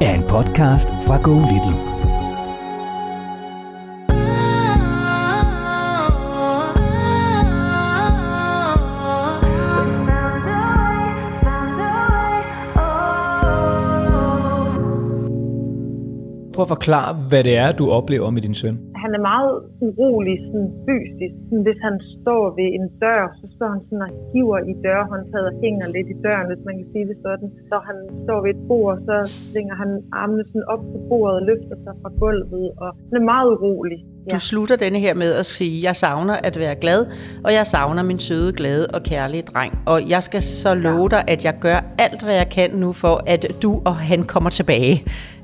er en podcast fra Go Little. Prøv at forklare, hvad det er, du oplever med din søn. Han er meget urolig sådan fysisk. Sådan, hvis han står ved en dør, så står han sådan og hiver i dørhåndtaget og hænger lidt i døren, hvis man kan sige det sådan. Så han står ved et bord, så svinger han armene sådan op på bordet og løfter sig fra gulvet, og han er meget urolig. Du slutter denne her med at sige, jeg savner at være glad, og jeg savner min søde, glade og kærlige dreng. Og jeg skal så love dig, at jeg gør alt, hvad jeg kan nu for, at du og han kommer tilbage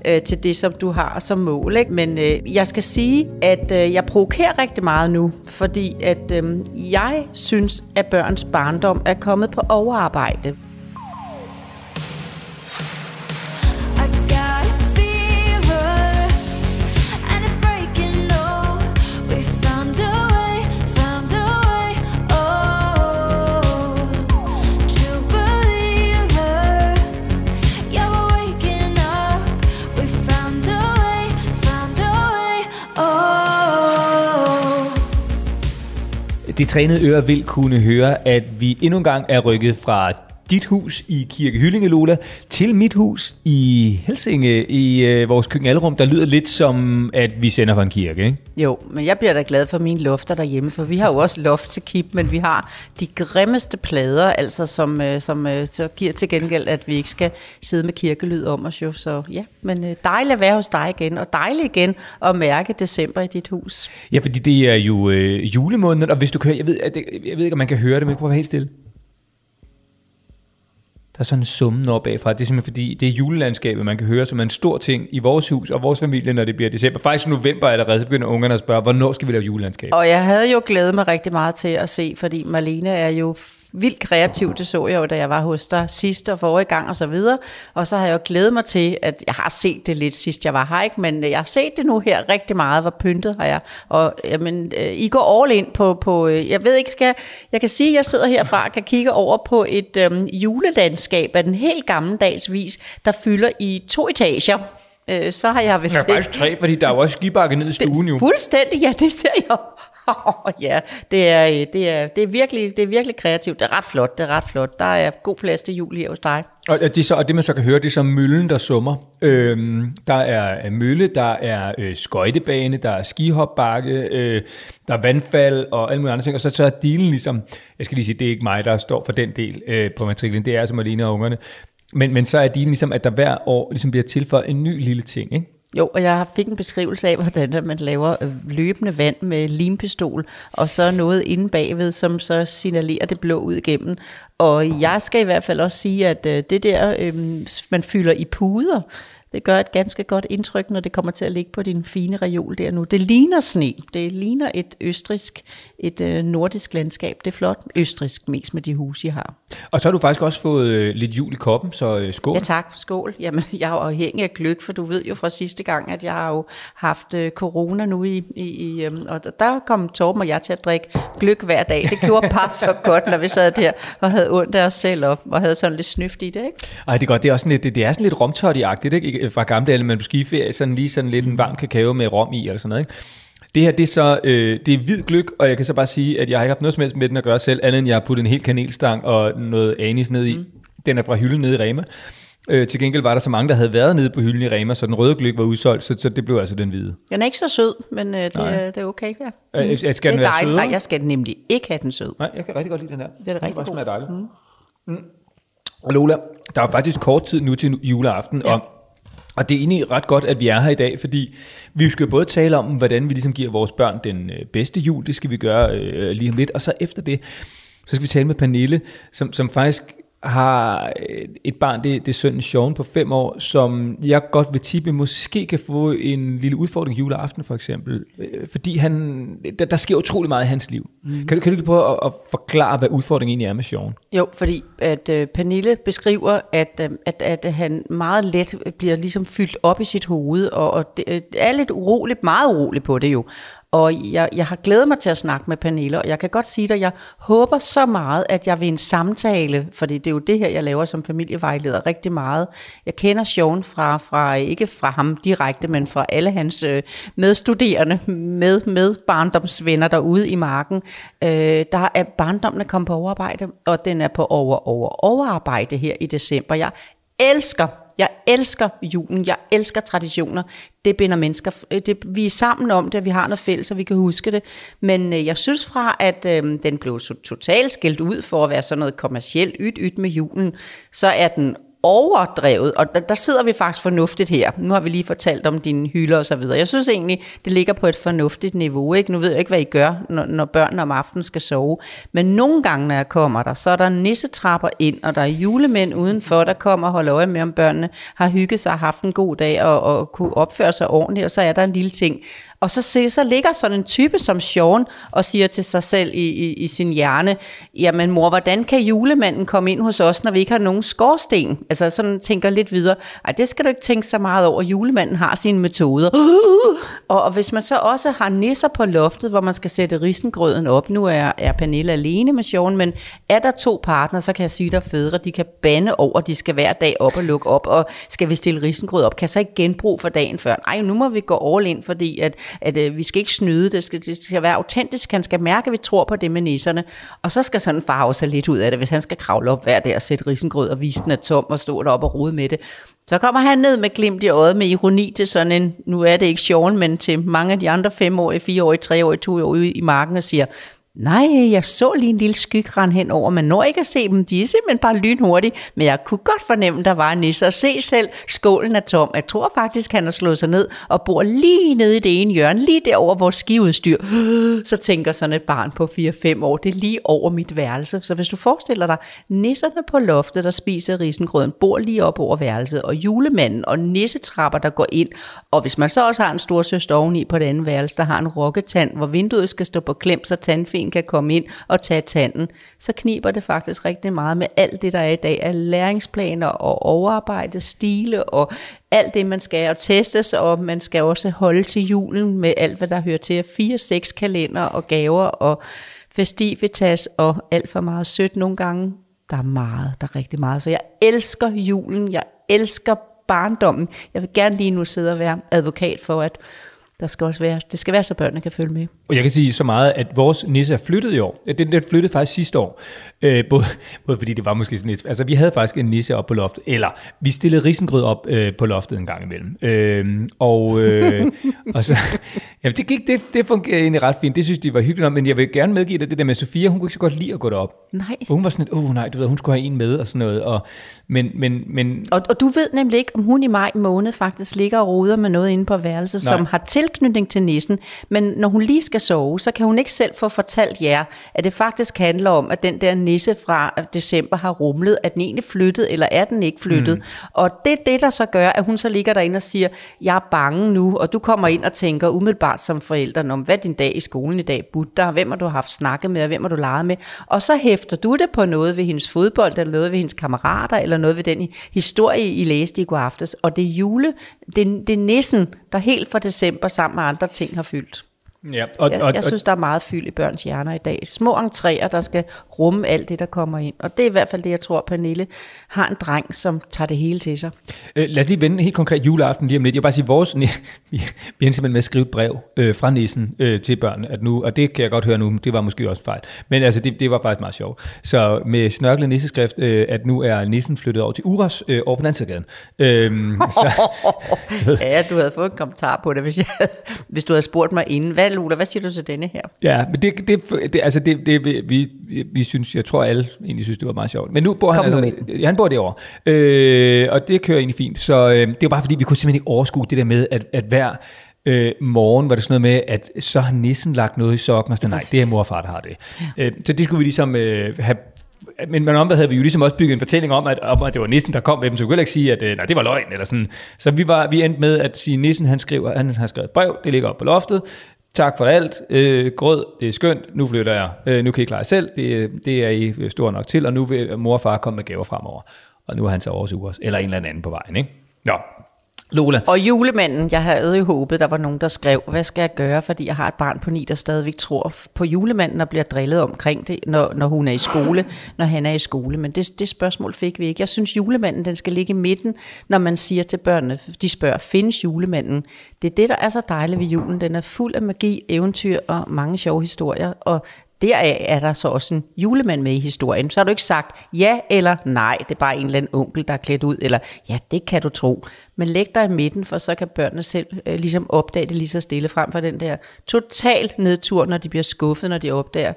øh, til det, som du har som mål. Ikke? Men øh, jeg skal sige, at øh, jeg provokerer rigtig meget nu, fordi at øh, jeg synes, at børns barndom er kommet på overarbejde. De trænede ører vil kunne høre, at vi endnu en gang er rykket fra dit hus i Kirke Hyllinge, Lola, til mit hus i Helsinge, i øh, vores køkkenalrum, der lyder lidt som, at vi sender fra en kirke, ikke? Jo, men jeg bliver da glad for mine lofter derhjemme, for vi har jo også loft til kip, men vi har de grimmeste plader, altså som, øh, som øh, så giver til gengæld, at vi ikke skal sidde med kirkelyd om os jo. Så ja, men øh, dejligt at være hos dig igen, og dejligt igen at mærke december i dit hus. Ja, fordi det er jo øh, julemåneden, og hvis du kører, jeg ved, at det, jeg ved ikke, om man kan høre det, men prøv at være helt stille. Der er sådan en summen op bagfra. Det er simpelthen fordi, det er julelandskabet, man kan høre som en stor ting i vores hus og vores familie, når det bliver december. Faktisk i november allerede, så begynder ungerne at spørge, hvornår skal vi lave julelandskab? Og jeg havde jo glædet mig rigtig meget til at se, fordi Marlene er jo vildt kreativ, det så jeg jo, da jeg var hos dig sidste og forrige gang og så videre. Og så har jeg jo glædet mig til, at jeg har set det lidt sidst, jeg var her, ikke? men jeg har set det nu her rigtig meget, hvor pyntet har jeg. Og jamen, øh, I går all in på, på øh, jeg ved ikke, skal, jeg kan sige, at jeg sidder herfra og kan kigge over på et øhm, julelandskab af den helt gammeldags vis, der fylder i to etager. Øh, så har jeg vist Der er faktisk tre, fordi der er jo også skibakke ned i stuen jo. Fuldstændig, ja, det ser jeg ja, det er, øh, det, er, det, er virkelig, det er virkelig kreativt. Det er ret flot, det er ret flot. Der er god plads til jul her hos dig. Og det, så, og det man så kan høre, det er så møllen, der summer. Øhm, der er mølle, der er øh, skøjtebane, der er skihopbakke, øh, der er vandfald og alle mulige andre ting. Og så, så er dealen ligesom, jeg skal lige sige, det er ikke mig, der står for den del øh, på matriklen, det er altså Marlene og ungerne. Men, men så er dealen ligesom, at der hver år ligesom bliver tilføjet en ny lille ting, ikke? Jo, og jeg fik en beskrivelse af, hvordan at man laver øh, løbende vand med limpistol, og så noget inde bagved, som så signalerer det blå ud igennem. Og jeg skal i hvert fald også sige, at øh, det der, øh, man fylder i puder, det gør et ganske godt indtryk, når det kommer til at ligge på din fine reol der nu. Det ligner sne. Det ligner et østrisk, et øh, nordisk landskab. Det er flot. Østrisk mest med de huse, I har. Og så har du faktisk også fået øh, lidt jul i koppen, så øh, skål. Ja tak, skål. Jamen, jeg er jo afhængig af gløk, for du ved jo fra sidste gang, at jeg har jo haft øh, corona nu i, i, i øhm, og der- kom Torben og jeg til at drikke gløk hver dag. Det gjorde bare så godt, når vi sad der og havde ondt af os selv op, og havde sådan lidt snyft i det, ikke? Ej, det er godt. Det er, også sådan lidt, det, det er sådan lidt romtotty-agtigt, ikke? Fra gamle dage, man på skiferie, sådan lige sådan lidt en varm kakao med rom i, eller sådan noget, ikke? Det her, det er så, øh, det er hvid gløk, og jeg kan så bare sige, at jeg har ikke haft noget som helst med den at gøre selv, andet end jeg har puttet en hel kanelstang og noget anis ned i. Mm. Den er fra hylden nede i Rema. Øh, til gengæld var der så mange, der havde været nede på hylden i Rema, så den røde gløk var udsolgt, så, så det blev altså den hvide. Den er ikke så sød, men øh, det, er, det er okay. Ja. Øh, jeg skal det den er være dejligt. sødere? Nej, jeg skal nemlig ikke have den sød. Nej, jeg kan rigtig godt lide den her. Det er da rigtig bare god. dejligt. Mm. Og Lola, der er faktisk kort tid nu til juleaften, ja. og, og det er egentlig ret godt, at vi er her i dag, fordi vi skal jo både tale om, hvordan vi ligesom giver vores børn den øh, bedste jul, det skal vi gøre øh, lige om lidt, og så efter det, så skal vi tale med Pernille, som, som faktisk har et barn, det, det er sønnen Sean på fem år, som jeg godt vil tippe, måske kan få en lille udfordring juleaften for eksempel, øh, fordi han, der, der sker utrolig meget i hans liv. Mm. Kan, du, kan du prøve at, at forklare, hvad udfordringen egentlig er med Sean? Jo, fordi at øh, Pernille beskriver, at, øh, at, at han meget let bliver ligesom fyldt op i sit hoved, og, og det, øh, er lidt uroligt, meget urolig på det jo. Og jeg, jeg har glædet mig til at snakke med Pernille, og jeg kan godt sige dig, at jeg håber så meget, at jeg ved en samtale, for det er jo det her, jeg laver som familievejleder rigtig meget. Jeg kender Sean fra, fra ikke fra ham direkte, men fra alle hans øh, medstuderende, med, med barndomsvenner derude i marken. Øh, der er barndommen er kommet på overarbejde, og den er på over, over, overarbejde her i december. Jeg elsker jeg elsker julen, jeg elsker traditioner. Det binder mennesker. Øh, det, vi er sammen om det, vi har noget fælles, og vi kan huske det. Men øh, jeg synes fra, at øh, den blev så totalt skilt ud for at være sådan noget kommercielt yt-yt med julen, så er den overdrevet, og der, der sidder vi faktisk fornuftigt her. Nu har vi lige fortalt om dine hylder og så videre. Jeg synes egentlig, det ligger på et fornuftigt niveau. Ikke? Nu ved jeg ikke, hvad I gør, når, når børnene om aftenen skal sove. Men nogle gange, når jeg kommer der, så er der nissetrapper ind, og der er julemænd udenfor, der kommer og holder øje med, om børnene har hygget sig og haft en god dag og, og kunne opføre sig ordentligt, og så er der en lille ting. Og så, se, så ligger sådan en type som Sean og siger til sig selv i, i, i sin hjerne, jamen mor, hvordan kan julemanden komme ind hos os, når vi ikke har nogen skorsten? Altså sådan tænker lidt videre. Ej, det skal du ikke tænke så meget over. Julemanden har sine metoder. Og, og hvis man så også har nisser på loftet, hvor man skal sætte risengrøden op, nu er, er Pernille alene med Sean, men er der to partner, så kan jeg sige dig fædre, de kan bande over, de skal hver dag op og lukke op, og skal vi stille risengrød op, kan så ikke genbrug for dagen før. Nej, nu må vi gå all in, fordi at, at øh, vi skal ikke snyde, det skal, det skal være autentisk, han skal mærke, at vi tror på det med nisserne, og så skal sådan en far også have lidt ud af det, hvis han skal kravle op hver dag og sætte risengrød og vise den er tom og stå deroppe og rode med det. Så kommer han ned med glimt i øjet med ironi til sådan en, nu er det ikke sjoven, men til mange af de andre femårige, fireårige, treårige, toårige i marken og siger, Nej, jeg så lige en lille skygran henover, men når ikke at se dem, de er simpelthen bare lynhurtige, men jeg kunne godt fornemme, der var en nisse, og se selv, skålen er tom. Jeg tror faktisk, han har slået sig ned og bor lige nede i det ene hjørne, lige derover vores skiudstyr. Så tænker sådan et barn på 4-5 år, det er lige over mit værelse. Så hvis du forestiller dig, nisserne på loftet, der spiser risengrøden, bor lige op over værelset, og julemanden og nissetrapper, der går ind, og hvis man så også har en stor søster oveni på det andet værelse, der har en rokketand, hvor vinduet skal stå på klem, så tandfen kan komme ind og tage tanden, så kniber det faktisk rigtig meget med alt det, der er i dag af læringsplaner og overarbejde, stile og alt det, man skal og testes, og man skal også holde til julen med alt, hvad der hører til. 4-6 kalender og gaver og festivitas og alt for meget sødt nogle gange. Der er meget, der er rigtig meget. Så jeg elsker julen, jeg elsker barndommen. Jeg vil gerne lige nu sidde og være advokat for, at der skal også være, det skal være, så børnene kan følge med. Og jeg kan sige så meget, at vores nisse er flyttet i år. Den, den flyttede faktisk sidste år. Øh, både, både fordi det var måske sådan lidt... Altså, vi havde faktisk en nisse op på loftet. Eller, vi stillede risengrød op øh, på loftet en gang imellem. Øh, og, øh, og så... Ja, det, gik, det, det fungerede egentlig ret fint. Det synes de var hyggeligt om. Men jeg vil gerne medgive dig det der med Sofia. Hun kunne ikke så godt lide at gå derop. Nej. Og hun var sådan lidt, åh oh, nej, du ved, hun skulle have en med og sådan noget. Og, men, men, men Og, og du ved nemlig ikke, om hun i maj måned faktisk ligger og roder med noget inde på værelset, Nej. som har tilknytning til nissen. Men når hun lige skal sove, så kan hun ikke selv få fortalt jer, at det faktisk handler om, at den der nisse fra december har rumlet, at den egentlig flyttet, eller er den ikke flyttet. Mm. Og det er det, der så gør, at hun så ligger derinde og siger, jeg er bange nu, og du kommer ind og tænker umiddelbart som forældre, om hvad din dag i skolen i dag budt dig, hvem har du haft snakket med, og hvem har du leget med, og så hæfter du det på noget ved hendes fodbold, eller noget ved hendes kammerater, eller noget ved den historie, I læste i går aftes, og det er jule, det, det er nissen, der helt fra december sammen med andre ting har fyldt. Ja, og, Jeg, og, jeg synes, der er meget fyld i børns hjerner i dag. Små entréer, der skal rumme alt det, der kommer ind. Og det er i hvert fald det, jeg tror, Pernille har en dreng, som tager det hele til sig. Øh, lad os lige vende helt konkret juleaften lige om lidt. Jeg vil bare sige, vores, vi, er simpelthen med at skrive et brev øh, fra nissen øh, til børnene, at nu, og det kan jeg godt høre nu, det var måske også en fejl. Men altså, det, det var faktisk meget sjovt. Så med snørklet nisseskrift, øh, at nu er nissen flyttet over til Uras øh, over på den anden side af gaden. Øhm, så, Ja, du havde fået en kommentar på det, hvis, jeg, hvis du havde spurgt mig inden. Hvad, Lula, hvad siger du til denne her? ja, men det, det, det, altså det, det vi, vi, vi synes, jeg tror alle egentlig synes, det var meget sjovt. Men nu bor han Kom altså, han bor derovre, øh, og det kører egentlig fint. Så øh, det er bare fordi, vi kunne simpelthen ikke overskue det der med, at, at hver øh, morgen var det sådan noget med, at så har nissen lagt noget i sokken, og så nej, det er mor og far, der har det. Ja. Øh, så det skulle vi ligesom øh, have men, men omvendt havde vi jo ligesom også bygget en fortælling om, at, om, at det var nissen, der kom med dem, så vi kunne ikke sige, at øh, nej, det var løgn, eller sådan. Så vi, var, vi endte med at sige, at nissen han, skriver, han har skrevet et brev, det ligger op på loftet, tak for alt, øh, grød, det er skønt, nu flytter jeg, øh, nu kan I klare jer selv, det, det er I øh, stor nok til, og nu vil mor og far komme med gaver fremover. Og nu er han så også ugers, eller en eller anden på vejen, ikke? Nå, Lola, Og julemanden, jeg havde jo håbet, der var nogen, der skrev, hvad skal jeg gøre, fordi jeg har et barn på ni, der stadigvæk tror på julemanden og bliver drillet omkring det, når, når hun er i skole, når han er i skole. Men det, det spørgsmål fik vi ikke. Jeg synes, julemanden den skal ligge i midten, når man siger til børnene, de spørger, findes julemanden? Det er det, der er så dejligt ved julen. Den er fuld af magi, eventyr og mange sjove historier, og deraf er der så også en julemand med i historien. Så har du ikke sagt ja eller nej, det er bare en eller anden onkel, der er klædt ud, eller ja, det kan du tro. Men læg dig i midten, for så kan børnene selv øh, ligesom opdage det lige så stille, frem for den der total nedtur, når de bliver skuffet, når de opdager,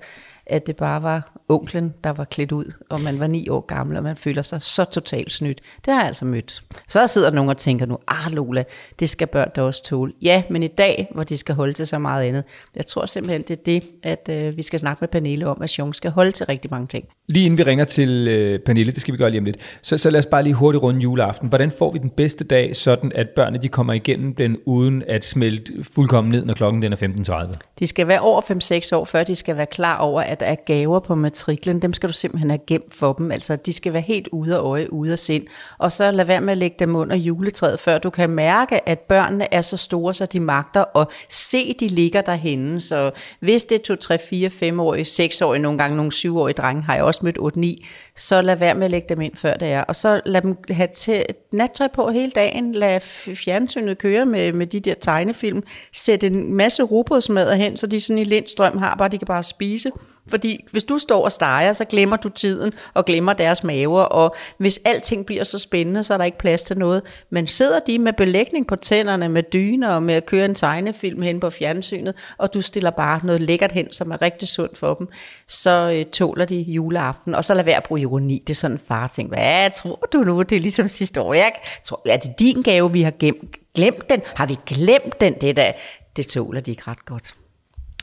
at det bare var onklen, der var klædt ud, og man var ni år gammel, og man føler sig så totalt snydt. Det har jeg altså mødt. Så sidder nogen og tænker nu, ah Lola, det skal børn da også tåle. Ja, men i dag, hvor de skal holde til så meget andet, jeg tror simpelthen, det er det, at øh, vi skal snakke med Pernille om, at Sjong skal holde til rigtig mange ting. lige inden vi ringer til øh, Pernille, det skal vi gøre lige om lidt, så, så lad os bare lige hurtigt runde juleaften. Hvordan får vi den bedste dag, sådan at børnene de kommer igennem den, uden at smelte fuldkommen ned, når klokken den er 15.30? De skal være over 5-6 år, før de skal være klar over, at der er gaver på matriklen. Dem skal du simpelthen have gemt for dem. Altså, de skal være helt ude af øje, ude af sind. Og så lad være med at lægge dem under juletræet, før du kan mærke, at børnene er så store, så de magter og se, de ligger derhenne. Så hvis det er 2, 3, 4, 5-årige, 6-årige, nogle gange nogle 7-årige drenge, har jeg også mødt 8-9, så lad være med at lægge dem ind, før det er. Og så lad dem have til nattøj på hele dagen. Lad fjernsynet køre med, med de der tegnefilm. Sæt en masse robotsmadder hen, så de sådan i lindstrøm har, bare de kan bare spise. Fordi hvis du står og steger, så glemmer du tiden og glemmer deres maver, og hvis alting bliver så spændende, så er der ikke plads til noget. Men sidder de med belægning på tænderne, med dyner og med at køre en tegnefilm hen på fjernsynet, og du stiller bare noget lækkert hen, som er rigtig sundt for dem, så øh, tåler de juleaften. Og så lad være at bruge ironi. Det er sådan en far ting. Hvad tror du nu? Det er ligesom sidste år. Jeg tror, er det din gave, vi har gemt? Glemt den? Har vi glemt den? Det, der? det tåler de ikke ret godt.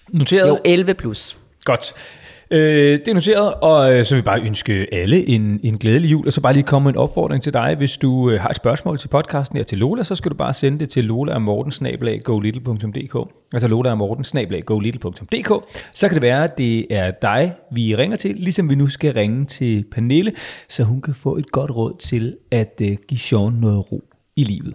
Noteret? Jo, 11 plus. Godt. Øh, det er noteret, og øh, så vil vi bare ønske alle en, en glædelig jul, og så bare lige komme med en opfordring til dig. Hvis du øh, har et spørgsmål til podcasten her til Lola, så skal du bare sende det til lola og morten Altså lola og morten Så kan det være, at det er dig, vi ringer til, ligesom vi nu skal ringe til Pernille, så hun kan få et godt råd til at øh, give Sean noget ro i livet.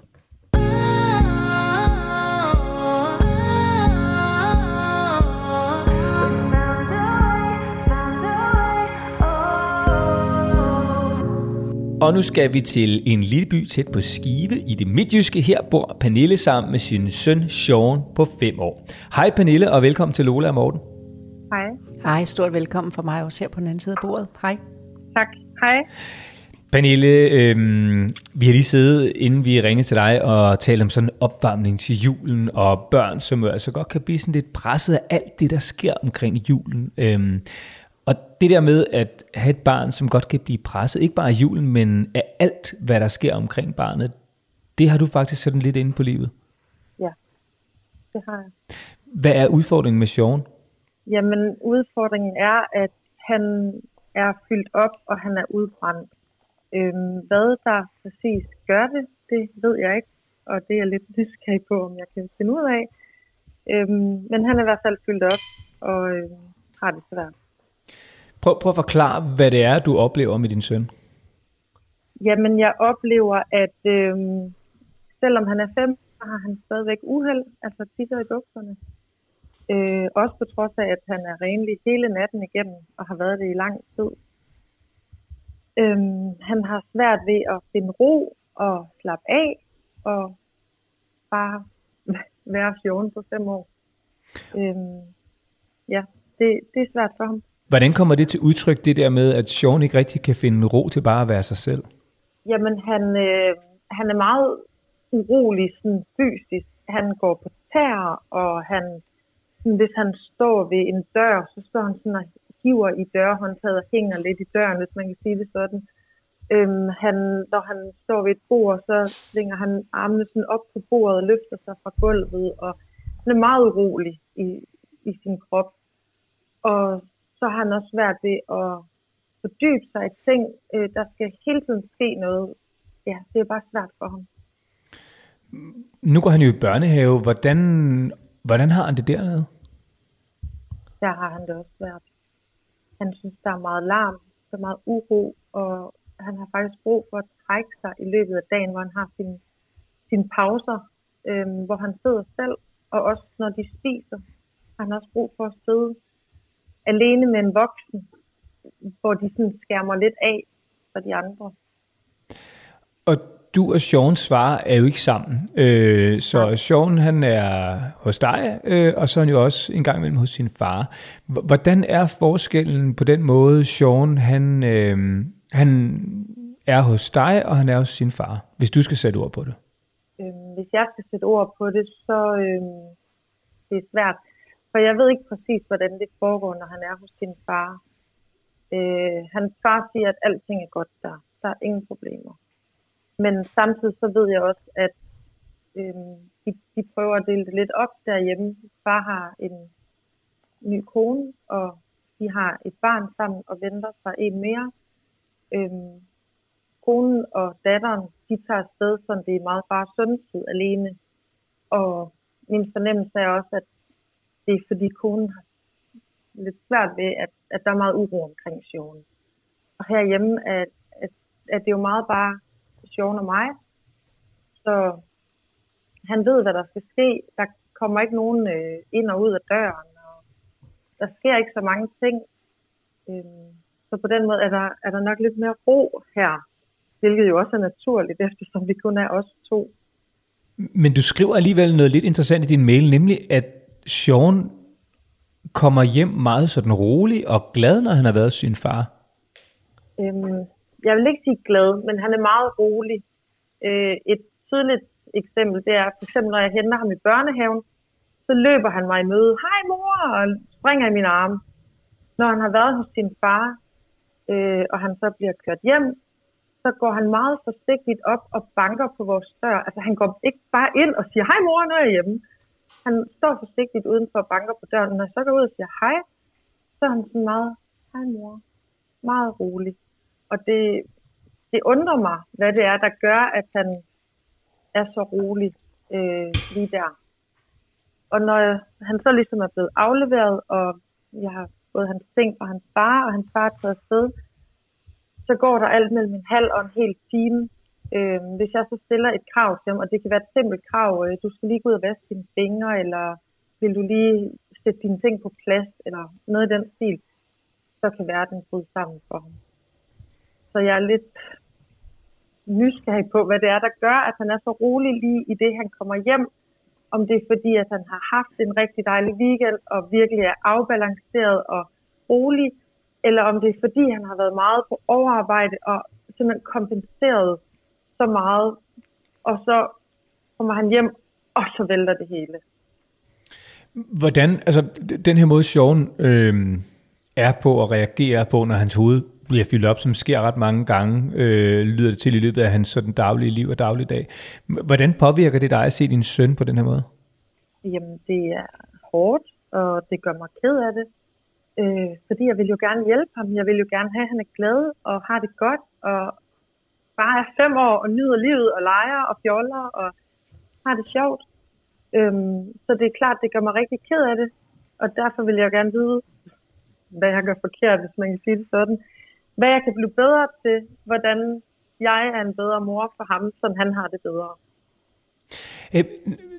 Og nu skal vi til en lille by tæt på Skive i det midtjyske. Her bor Pernille sammen med sin søn Sean på 5 år. Hej Pernille, og velkommen til Lola og Morten. Hej. Hej, stort velkommen fra mig også her på den anden side af bordet. Hej. Tak. Hej. Pernille, øhm, vi har lige siddet, inden vi ringede til dig, og talt om sådan en opvarmning til julen, og børn, som jo altså godt kan blive sådan lidt presset af alt det, der sker omkring julen. Øhm, og det der med at have et barn, som godt kan blive presset, ikke bare af julen, men af alt, hvad der sker omkring barnet, det har du faktisk sådan lidt inde på livet. Ja, det har jeg. Hvad er udfordringen med Sean? Jamen, udfordringen er, at han er fyldt op, og han er udbrændt. Øhm, hvad der præcis gør det, det ved jeg ikke, og det er jeg lidt nysgerrig på, om jeg kan finde ud af. Øhm, men han er i hvert fald fyldt op, og øhm, har det svært. Prøv, prøv at forklare, hvad det er, du oplever med din søn. Jamen, jeg oplever, at øh, selvom han er fem, så har han stadigvæk uheld, altså tisser i bukserne. Øh, også på trods af, at han er renlig hele natten igennem og har været det i lang tid. Øh, han har svært ved at finde ro og slappe af og bare være 14 på fem år. Øh, ja, det, det er svært for ham. Hvordan kommer det til udtryk, det der med, at Sean ikke rigtig kan finde ro til bare at være sig selv? Jamen, han, øh, han er meget urolig sådan fysisk. Han går på tær, og han, sådan, hvis han står ved en dør, så står han sådan og hiver i dørhåndtaget og hænger lidt i døren, hvis man kan sige det sådan. Øhm, han, når han står ved et bord, så svinger han armene sådan op på bordet og løfter sig fra gulvet, og han er meget urolig i, i sin krop. Og så har han også svært ved at fordybe sig i ting. Øh, der skal hele tiden ske noget. Ja, det er bare svært for ham. Nu går han jo i børnehave. Hvordan, hvordan har han det dernede? Der har han det også svært. Han synes, der er meget larm, der er meget uro, og han har faktisk brug for at trække sig i løbet af dagen, hvor han har sine, sine pauser, øhm, hvor han sidder selv, og også når de spiser, har han også brug for at sidde alene med en voksen, hvor de sådan skærmer lidt af for de andre. Og du og Sean svarer er jo ikke sammen. Øh, så Sean han er hos dig, øh, og så er han jo også en gang imellem hos sin far. Hvordan er forskellen på den måde, Sean han, øh, han er hos dig, og han er hos sin far, hvis du skal sætte ord på det? Øhm, hvis jeg skal sætte ord på det, så øhm, det er svært. For jeg ved ikke præcis, hvordan det foregår, når han er hos sin far. Øh, hans far siger, at alting er godt der. Der er ingen problemer. Men samtidig så ved jeg også, at øh, de, de prøver at dele det lidt op derhjemme. Far har en ny kone, og de har et barn sammen og venter sig en mere. Øhm, konen og datteren, de tager afsted, så det er meget bare sundtid alene. Og min fornemmelse er også, at det er fordi konen har lidt svært ved, at, at der er meget uro omkring Sean. Og herhjemme er, at, at det er jo meget bare Sean og mig. Så han ved, hvad der skal ske. Der kommer ikke nogen øh, ind og ud af døren. Og der sker ikke så mange ting. Øhm, så på den måde er der, er der nok lidt mere ro her. Hvilket jo også er naturligt, eftersom vi kun er os to. Men du skriver alligevel noget lidt interessant i din mail, nemlig at Sean kommer hjem meget sådan rolig og glad, når han har været hos sin far. Øhm, jeg vil ikke sige glad, men han er meget rolig. Øh, et tydeligt eksempel, det er for eksempel, når jeg henter ham i børnehaven, så løber han mig i møde. Hej mor! Og springer i min arme. Når han har været hos sin far, øh, og han så bliver kørt hjem, så går han meget forsigtigt op og banker på vores dør. Altså han går ikke bare ind og siger, hej mor, nu er jeg hjemme. Han står forsigtigt udenfor og banker på døren. Når jeg så går ud og siger hej, så er han sådan meget, hej mor. Meget rolig. Og det, det undrer mig, hvad det er, der gør, at han er så rolig øh, lige der. Og når han så ligesom er blevet afleveret, og jeg har fået hans ting fra hans far, og hans far er taget afsted, så går der alt mellem en halv og en hel time. Øh, hvis jeg så stiller et krav til dem, og det kan være et simpelt krav, øh, du skal lige gå ud og vaske dine fingre, eller vil du lige sætte dine ting på plads, eller noget i den stil, så kan verden bryde sammen for ham. Så jeg er lidt nysgerrig på, hvad det er, der gør, at han er så rolig lige i det, han kommer hjem. Om det er fordi, at han har haft en rigtig dejlig weekend, og virkelig er afbalanceret og rolig, eller om det er fordi, han har været meget på overarbejde og simpelthen kompenseret så meget, og så kommer han hjem, og så vælter det hele. Hvordan, altså den her måde Sean øh, er på og reagerer på, når hans hoved bliver fyldt op, som sker ret mange gange, øh, lyder det til i løbet af hans sådan daglige liv og dagligdag. Hvordan påvirker det dig at se din søn på den her måde? Jamen, det er hårdt, og det gør mig ked af det. Øh, fordi jeg vil jo gerne hjælpe ham. Jeg vil jo gerne have, at han er glad og har det godt, og bare er fem år og nyder livet og leger og fjoller og har det sjovt. Øhm, så det er klart, det gør mig rigtig ked af det, og derfor vil jeg gerne vide, hvad jeg gør forkert, hvis man kan sige det sådan. Hvad jeg kan blive bedre til, hvordan jeg er en bedre mor for ham, så han har det bedre. Øh,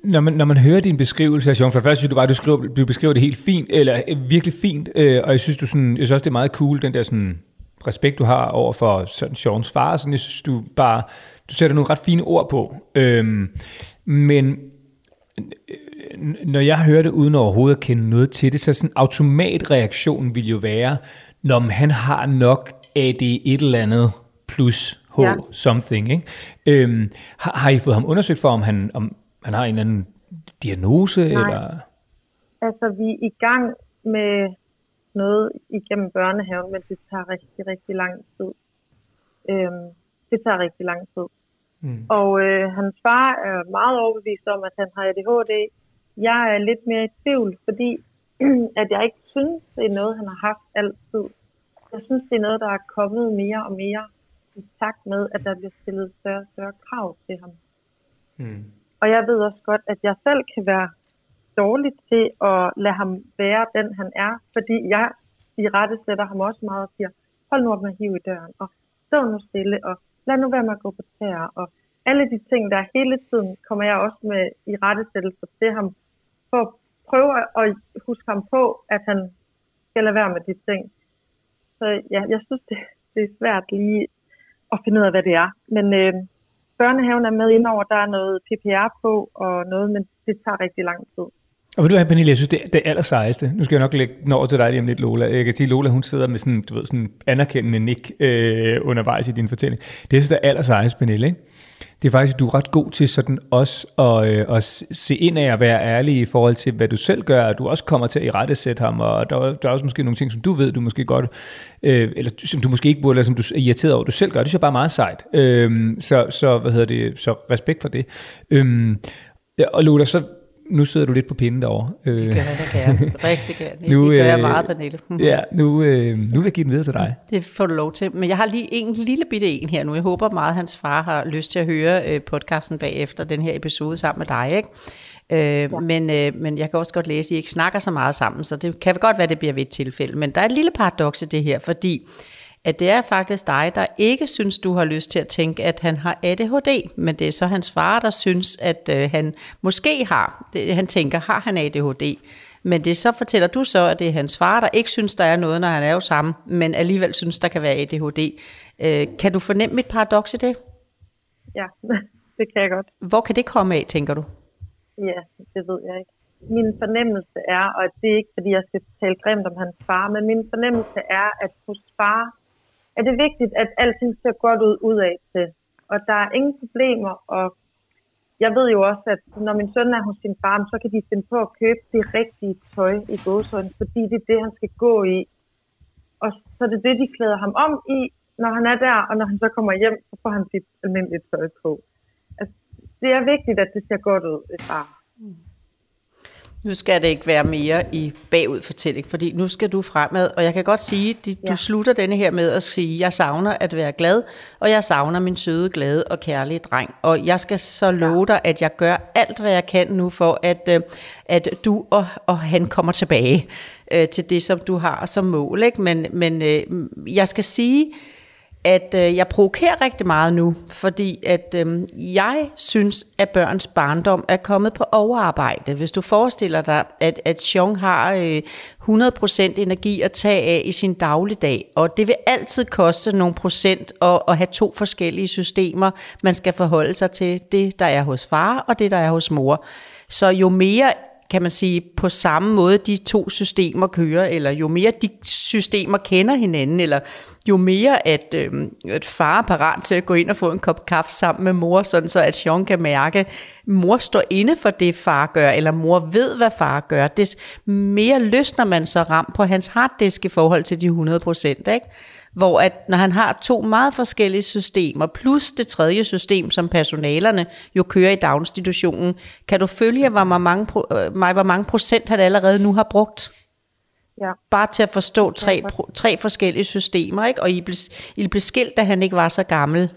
Når man, når man hører din beskrivelse af Sean, for først synes du bare, du, skriver, du beskriver det helt fint, eller øh, virkelig fint, øh, og jeg synes, du sådan, jeg synes også, det er meget cool, den der sådan, respekt, du har over for sådan, Seans far, sådan, jeg synes, du bare, du sætter nogle ret fine ord på. Øhm, men når jeg hører det uden overhovedet at kende noget til det, så sådan automatreaktionen vil jo være, når han har nok af det et eller andet plus H Ja. something. Ikke? Øhm, har, har I fået ham undersøgt for, om han, om han har en eller anden diagnose? Nej. Eller? Altså, vi er i gang med noget igennem børnehaven, men det tager rigtig, rigtig lang tid. Øhm, det tager rigtig lang tid. Mm. Og øh, hans far er meget overbevist om, at han har ADHD. Jeg er lidt mere i tvivl, fordi at jeg ikke synes, det er noget, han har haft altid. Jeg synes, det er noget, der er kommet mere og mere i takt med, at der bliver stillet større og større krav til ham. Mm. Og jeg ved også godt, at jeg selv kan være dårlig til at lade ham være den, han er, fordi jeg i rette sætter ham også meget og siger, hold nu op med at hive i døren, og stå nu stille, og lad nu være med at gå på tæer, og alle de ting, der hele tiden kommer jeg også med i rettesættelser til ham, for at prøve at huske ham på, at han skal lade være med de ting. Så ja, jeg synes, det, det er svært lige at finde ud af, hvad det er. Men øh, børnehaven er med indover, der er noget PPR på og noget, men det tager rigtig lang tid. Og ved du hvad, Pernille, jeg synes, det er det allersejeste. Nu skal jeg nok lægge den over til dig lige om lidt, Lola. Jeg kan sige, Lola, hun sidder med sådan, du ved, sådan anerkendende nik øh, undervejs i din fortælling. Det jeg synes, det er allersejeste, Pernille, ikke? Det er faktisk, at du er ret god til sådan også at, øh, at se ind af og være ærlig i forhold til, hvad du selv gør, og du også kommer til at i rette sætte ham, og der, der er også måske nogle ting, som du ved, du måske godt, øh, eller som du måske ikke burde, eller som du er irriteret over, du selv gør. Det synes jeg bare er meget sejt. Øh, så, så, hvad hedder det, så respekt for det. Øh, og Lola, så nu sidder du lidt på pinden derovre. Øh, Det gør jeg da gerne. Rigtig gerne. Nu, Nu, det gør jeg øh, meget, Pernille. Ja, nu, øh, nu vil jeg give den videre til dig. Det får du lov til. Men jeg har lige en lille bitte en her nu. Jeg håber meget, at hans far har lyst til at høre øh, podcasten bagefter den her episode sammen med dig. Ikke? Øh, ja. men, øh, men jeg kan også godt læse, at I ikke snakker så meget sammen, så det kan godt være, at det bliver ved et tilfælde. Men der er et lille paradoks i det her, fordi at det er faktisk dig, der ikke synes, du har lyst til at tænke, at han har ADHD, men det er så hans far, der synes, at øh, han måske har. Det, han tænker, har han ADHD? Men det så fortæller du så, at det er hans far, der ikke synes, der er noget, når han er jo sammen, men alligevel synes, der kan være ADHD. Øh, kan du fornemme mit paradoks i det? Ja, det kan jeg godt. Hvor kan det komme af, tænker du? Ja, det ved jeg ikke. Min fornemmelse er, og det er ikke fordi, jeg skal tale grimt om hans far, men min fornemmelse er, at hos far er det vigtigt, at alting ser godt ud udad til. Og der er ingen problemer, og jeg ved jo også, at når min søn er hos sin far, så kan de finde på at købe det rigtige tøj i gåsøjne, fordi det er det, han skal gå i. Og så er det det, de klæder ham om i, når han er der, og når han så kommer hjem, så får han sit almindelige tøj på. Altså, det er vigtigt, at det ser godt ud i far. Mm. Nu skal det ikke være mere i bagudfortælling, fordi nu skal du fremad, og jeg kan godt sige, at du Ja. slutter denne her med at sige, jeg savner at være glad, og jeg savner min søde, glade og kærlige dreng. Og jeg skal så love dig, at jeg gør alt, hvad jeg kan nu for, at, øh, at du og, og han kommer tilbage øh, til det, som du har som mål. Ikke? Men, men øh, jeg skal sige, at øh, jeg provokerer rigtig meget nu, fordi at øh, jeg synes, at børns barndom er kommet på overarbejde. Hvis du forestiller dig, at, at Xiong har øh, 100% energi at tage af i sin dagligdag, og det vil altid koste nogle procent at, at have to forskellige systemer, man skal forholde sig til. Det, der er hos far, og det, der er hos mor. Så jo mere kan man sige, på samme måde de to systemer kører, eller jo mere de systemer kender hinanden, eller jo mere at, øh, at far er parat til at gå ind og få en kop kaffe sammen med mor, sådan så at Sean kan mærke, at mor står inde for det, far gør, eller mor ved, hvad far gør. Des mere løsner man så ramt på hans harddisk i forhold til de 100 procent, ikke? Hvor at når han har to meget forskellige systemer, plus det tredje system, som personalerne jo kører i daginstitutionen, kan du følge, hvor mange, øh, mig, hvor mange procent han allerede nu har brugt? Ja. Bare til at forstå tre, tre forskellige systemer, ikke? og I blev, I blev skilt, da han ikke var så gammel.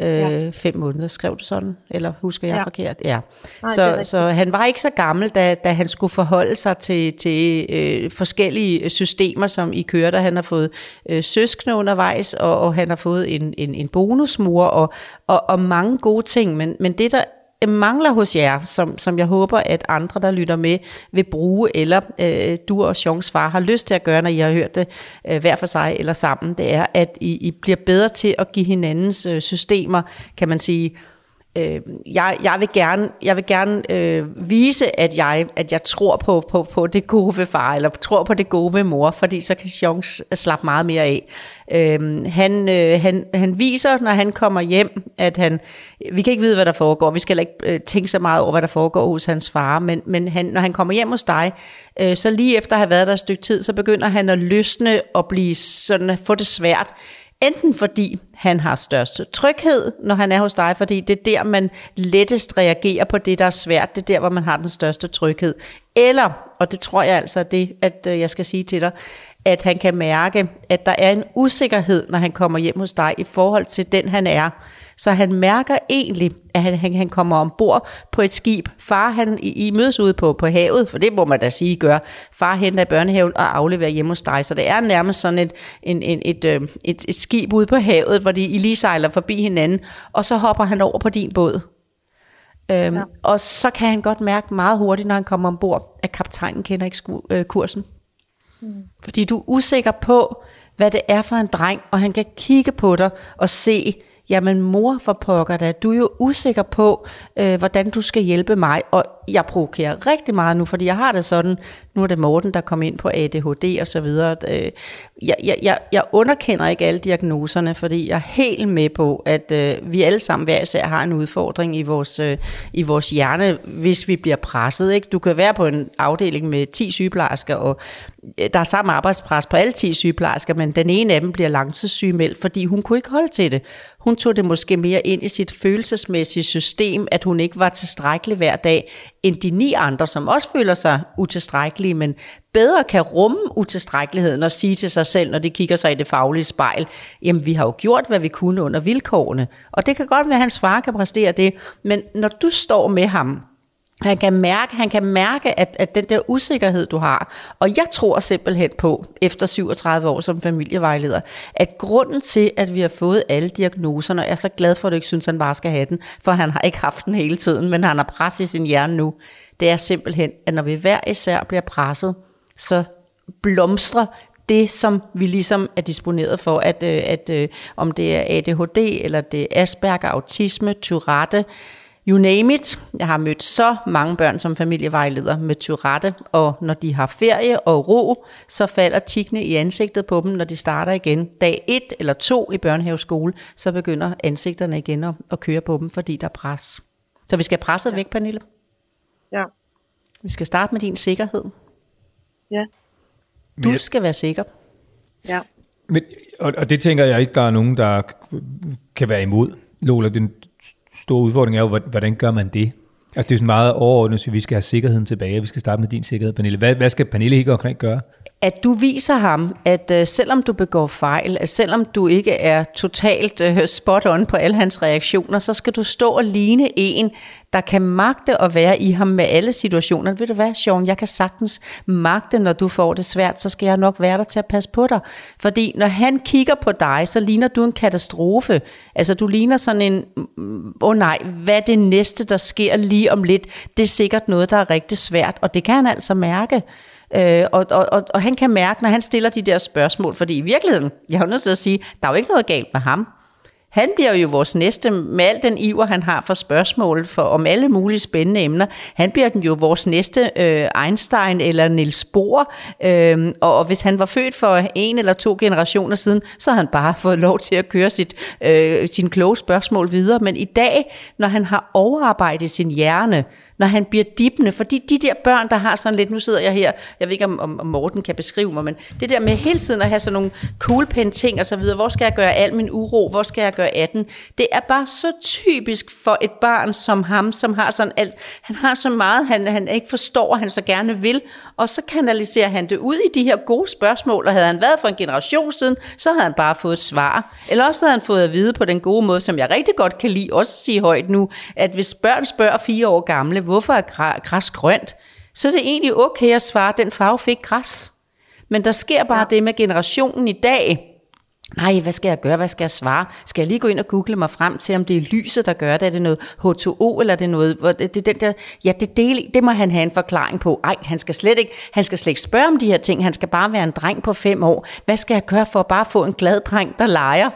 Øh, Ja. Fem måneder, skrev du sådan? Eller husker jeg Ja. forkert? Ja. Nej, så, så han var ikke så gammel, da, da han skulle forholde sig til, til øh, forskellige systemer, som I kørte. Han har fået øh, søskende undervejs, og, og han har fået en, en, en bonusmor, og, og, og mange gode ting. Men, men det, der øh, Øh, mangler hos jer, som, som jeg håber, at andre, der lytter med, vil bruge, eller øh, du og Sjons far har lyst til at gøre, når I har hørt det øh, hver for sig eller sammen, det er, at I, I bliver bedre til at give hinandens øh, systemer, kan man sige, øh, jeg, jeg vil gerne, jeg vil gerne øh, vise, at jeg, at jeg tror på, på, på det gode ved far, eller tror på det gode ved mor, fordi så kan Jones slappe meget mere af. Øh, han, øh, han, han viser, når han kommer hjem, at han, vi kan ikke vide, hvad der foregår, vi skal ikke øh, tænke så meget over, hvad der foregår hos hans far, men, men han, når han kommer hjem hos dig, øh, så lige efter at have været der et stykke tid, så begynder han at løsne og blive sådan, få det svært, Enten fordi han har størst tryghed, når han er hos dig, fordi det er der, man lettest reagerer på det, der er svært. Det er der, hvor man har den største tryghed. Eller, og det tror jeg altså det, at øh, jeg skal sige til dig, at han kan mærke, at der er en usikkerhed, når han kommer hjem hos dig, i forhold til den, han er. Så han mærker egentlig, at han, han, han kommer ombord på et skib. Far, han, I, I mødes ude på, på havet, for det må man da sige, gør. Far henter i børnehaven og afleverer hjemme hos dig. Så det er nærmest sådan et, en, en, et, øh, et, et skib ude på havet, hvor de, I lige sejler forbi hinanden, og så hopper han over på din båd. Øhm, ja. Og så kan han godt mærke meget hurtigt, når han kommer ombord, at kaptajnen kender ikke sku, øh, kursen. Mm. Fordi du er usikker på, hvad det er for en dreng, og han kan kigge på dig og se, jamen mor for pokker da, du er jo usikker på, øh, hvordan du skal hjælpe mig, og jeg provokerer rigtig meget nu, fordi jeg har det sådan, nu er det Morten, der kom ind på ADHD og så videre. Øh, jeg, jeg, jeg, jeg underkender ikke alle diagnoserne, fordi jeg er helt med på, at øh, vi alle sammen hver især har en udfordring i vores, øh, i vores hjerne, hvis vi bliver presset. Ikke? Du kan være på en afdeling med 10 sygeplejersker, og øh, der er samme arbejdspres på alle 10 sygeplejersker, men den ene af dem bliver langtidssygemeldt, fordi hun kunne ikke holde til det. Hun tog det måske mere ind i sit følelsesmæssige system, at hun ikke var tilstrækkelig hver dag, end de ni andre, som også føler sig utilstrækkelige, men bedre kan rumme utilstrækkeligheden og sige til sig selv, når de kigger sig i det faglige spejl, jamen vi har jo gjort, hvad vi kunne under vilkårene. Og det kan godt være, at hans far kan præstere det, men når du står med ham, han kan mærke, han kan mærke at, at den der usikkerhed, du har, og jeg tror simpelthen på, efter 37 år som familievejleder, at grunden til, at vi har fået alle diagnoserne, og jeg er så glad for, at du ikke synes, at han bare skal have den, for han har ikke haft den hele tiden, men han har pres i sin hjerne nu, det er simpelthen, at når vi hver især bliver presset, så blomstrer det, som vi ligesom er disponeret for, at, øh, at, at om det er ADHD, eller det er Asperger, autisme, Tourette, You name it. Jeg har mødt så mange børn som familievejleder med Tourette, og når de har ferie og ro, så falder tikkene i ansigtet på dem, når de starter igen. Dag 1 eller 2 i børnehaveskole, så begynder ansigterne igen at, at køre på dem, fordi der er pres. Så vi skal presse ja. væk, Pernille. Ja. Vi skal starte med din sikkerhed. Ja. Du skal være sikker. Ja. Men, og, og det tænker jeg ikke, der er nogen, der kan være imod. Lola, den store udfordring er jo, hvordan gør man det? Altså det er sådan meget overordnet, så vi skal have sikkerheden tilbage, vi skal starte med din sikkerhed, Pernille. Hvad, hvad skal Pernille helt konkret gøre? At du viser ham, at øh, selvom du begår fejl, at selvom du ikke er totalt øh, spot on på alle hans reaktioner, så skal du stå og ligne en, der kan magte at være i ham med alle situationer. Ved du hvad, Sean, jeg kan sagtens magte, når du får det svært, så skal jeg nok være der til at passe på dig. Fordi når han kigger på dig, så ligner du en katastrofe. Altså du ligner sådan en, mm, mm, åh oh nej, hvad er det næste, der sker lige om lidt? Det er sikkert noget, der er rigtig svært, og det kan han altså mærke. Øh, og, og, og, og han kan mærke, når han stiller de der spørgsmål, fordi i virkeligheden, jeg har nødt til at sige, der er jo ikke noget galt med ham. Han bliver jo vores næste, med al den iver, han har for spørgsmål for, om alle mulige spændende emner. Han bliver den jo vores næste øh, Einstein eller Niels Bohr. Øh, og, og hvis han var født for en eller to generationer siden, så har han bare fået lov til at køre sit, øh, sin kloge spørgsmål videre. Men i dag, når han har overarbejdet sin hjerne, når han bliver dippende. Fordi de der børn, der har sådan lidt, nu sidder jeg her, jeg ved ikke om, om Morten kan beskrive mig, men det der med hele tiden at have sådan nogle kuglepen ting og så videre, hvor skal jeg gøre al min uro, hvor skal jeg gøre 18, det er bare så typisk for et barn som ham, som har sådan alt, han har så meget, han, han ikke forstår, han så gerne vil, og så kanaliserer han det ud i de her gode spørgsmål, og havde han været for en generation siden, så havde han bare fået et svar. Eller også havde han fået at vide på den gode måde, som jeg rigtig godt kan lide, også at sige højt nu, at hvis børn spørger fire år gamle, hvorfor er græs grønt, så er det egentlig okay at svare, at den farve fik græs. Men der sker bare ja. det med generationen i dag, Nej, hvad skal jeg gøre? Hvad skal jeg svare? Skal jeg lige gå ind og google mig frem til, om det er lyset, der gør det? Er det noget H2O, eller er det noget... hvor Det, det, den der, ja, det, del, det må han have en forklaring på. Ej, han skal, slet ikke, han skal slet ikke spørge om de her ting. Han skal bare være en dreng på fem år. Hvad skal jeg gøre for at bare få en glad dreng, der leger?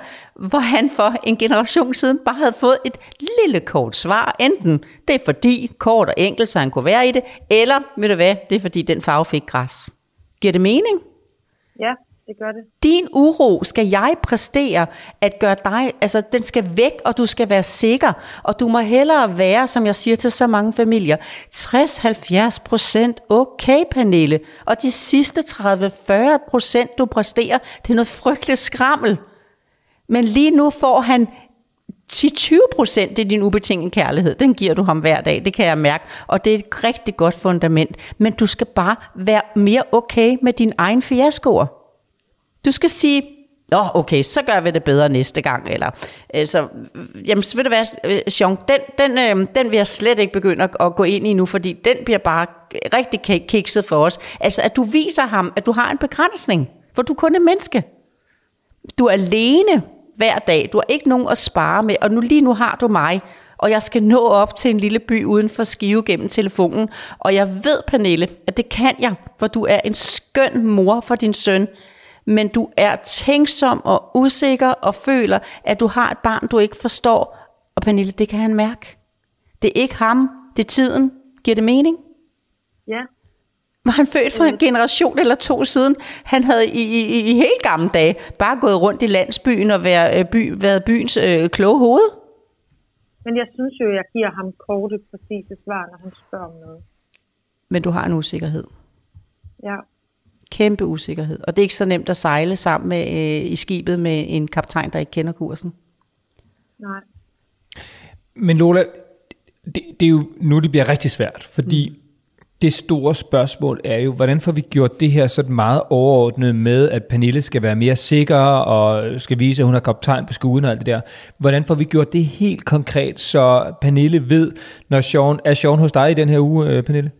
Hvor han for en generation siden bare havde fået et lille kort svar. Enten det er fordi kort og enkelt, så han kunne være i det, eller, ved du hvad, det er fordi den farve fik græs. Giver det mening? Ja, det gør det. Din uro skal jeg præstere at gøre dig, altså den skal væk, og du skal være sikker. Og du må hellere være, som jeg siger til så mange familier, 60-70 procent okay, Pernille. Og de sidste 30-40 procent, du præsterer, det er noget frygteligt skrammel. Men lige nu får han 10-20 procent af din ubetingede kærlighed. Den giver du ham hver dag, det kan jeg mærke. Og det er et rigtig godt fundament. Men du skal bare være mere okay med din egen fiaskoer. Du skal sige, Nå, okay, så gør vi det bedre næste gang. Eller, altså, jamen, så ved du hvad, øh, Jean, den, den, øh, den vil jeg slet ikke begynde at, at gå ind i nu, fordi den bliver bare rigtig kikset for os. Altså, at du viser ham, at du har en begrænsning, for du kun er menneske. Du er alene hver dag. Du har ikke nogen at spare med, og nu lige nu har du mig, og jeg skal nå op til en lille by uden for Skive gennem telefonen. Og jeg ved, Pernille, at det kan jeg, for du er en skøn mor for din søn. Men du er tænksom og usikker og føler, at du har et barn, du ikke forstår. Og Pernille, det kan han mærke. Det er ikke ham, det er tiden. Giver det mening? Ja, Var han født for en generation eller to siden? Han havde i, i, i helt gamle dage bare gået rundt i landsbyen og været, øh, by, været byens øh, kloge hoved. men jeg synes jo, jeg giver ham korte, præcise svar, når han spørger om noget. Men du har en usikkerhed. Ja, Kæmpe usikkerhed. Og det er ikke så nemt at sejle sammen med, øh, i skibet med en kaptajn, der ikke kender kursen. nej. Men Lola, det, det er jo nu, det bliver rigtig svært, fordi mm. det store spørgsmål er jo, hvordan får vi gjort det her sådan meget overordnet med, at Pernille skal være mere sikker og skal vise, at hun har kaptajn på skuden og alt det der. Hvordan får vi gjort det helt konkret, så Pernille ved, når Sean, er Sean hos dig i den her uge, øh, Pernille?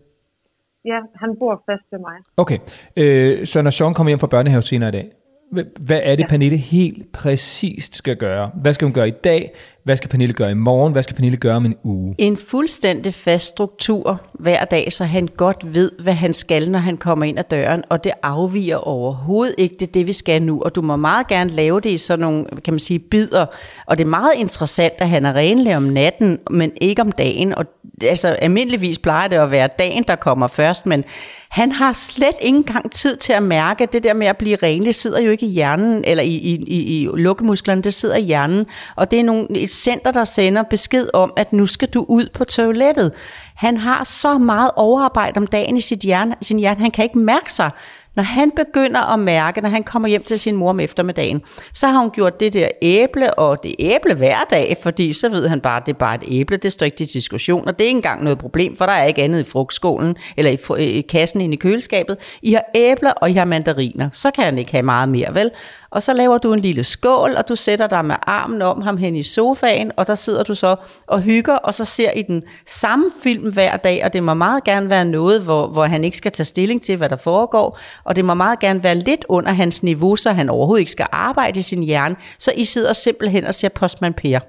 Ja, han bor fast ved mig. Okay, øh, så når Sean kommer hjem fra børnehave senere i dag, hva- hvad er det, ja. Pernille helt præcist skal gøre? Hvad skal hun gøre i dag? Hvad skal Pernille gøre i morgen? Hvad skal Pernille gøre om en uge? En fuldstændig fast struktur hver dag, så han godt ved, hvad han skal, når han kommer ind ad døren, og det afviger overhovedet ikke det, er det vi skal nu. Og du må meget gerne lave det i sådan nogle, kan man sige, bidder. Og det er meget interessant, at han er renlig om natten, men ikke om dagen. Og altså, almindeligvis plejer det at være dagen, der kommer først, men han har slet ikke engang tid til at mærke, at det der med at blive renlig sidder jo ikke i hjernen, eller i, i, i, i lukkemusklerne, det sidder i hjernen. Og det er nogle, et center, der sender besked om, at nu skal du ud på toilettet. Han har så meget overarbejde om dagen i sit hjerne, sin hjerne, han kan ikke mærke sig. Når han begynder at mærke, når han kommer hjem til sin mor om eftermiddagen, så har hun gjort det der æble, og det æble hver dag, fordi så ved han bare, at det er bare et æble, det står ikke til diskussion, og det er ikke engang noget problem, for der er ikke andet i frugtskålen, eller i, i kassen inde i køleskabet. I har æbler, og I har mandariner. Så kan han ikke have meget mere, vel? Og så laver du en lille skål, og du sætter dig med armen om ham hen i sofaen, og der sidder du så og hygger, og så ser I den samme film hver dag, og det må meget gerne være noget, hvor, hvor han ikke skal tage stilling til, hvad der foregår, og det må meget gerne være lidt under hans niveau, så han overhovedet ikke skal arbejde i sin hjerne, så I sidder simpelthen og ser Postman Per.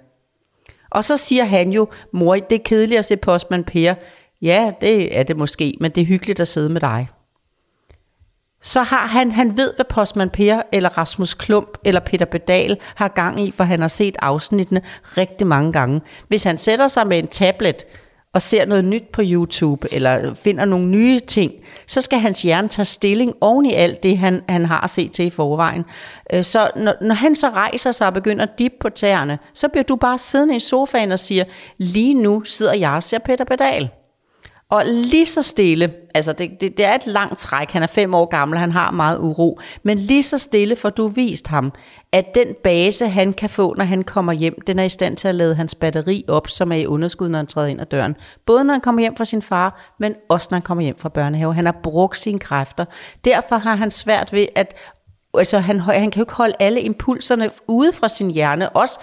Og så siger han jo, mor, det er kedeligt at se Postman Per. Ja, det er det måske, men det er hyggeligt at sidde med dig så har han, han ved, hvad Postman Per eller Rasmus Klump eller Peter Bedal har gang i, for han har set afsnittene rigtig mange gange. Hvis han sætter sig med en tablet og ser noget nyt på YouTube, eller finder nogle nye ting, så skal hans hjerne tage stilling oven i alt det, han, han har set til i forvejen. Øh, så når, når han så rejser sig og begynder at dippe på tæerne, så bliver du bare siddende i sofaen og siger, lige nu sidder jeg og ser Peter Pedal. Og lige så stille, altså det, det, det er et langt træk, han er fem år gammel, han har meget uro, men lige så stille får du vist ham, at den base, han kan få, når han kommer hjem, den er i stand til at lade hans batteri op, som er i underskud, når han træder ind ad døren. Både når han kommer hjem fra sin far, men også når han kommer hjem fra børnehave. Han har brugt sine kræfter. Derfor har han svært ved at, altså han, han kan jo ikke holde alle impulserne ude fra sin hjerne, også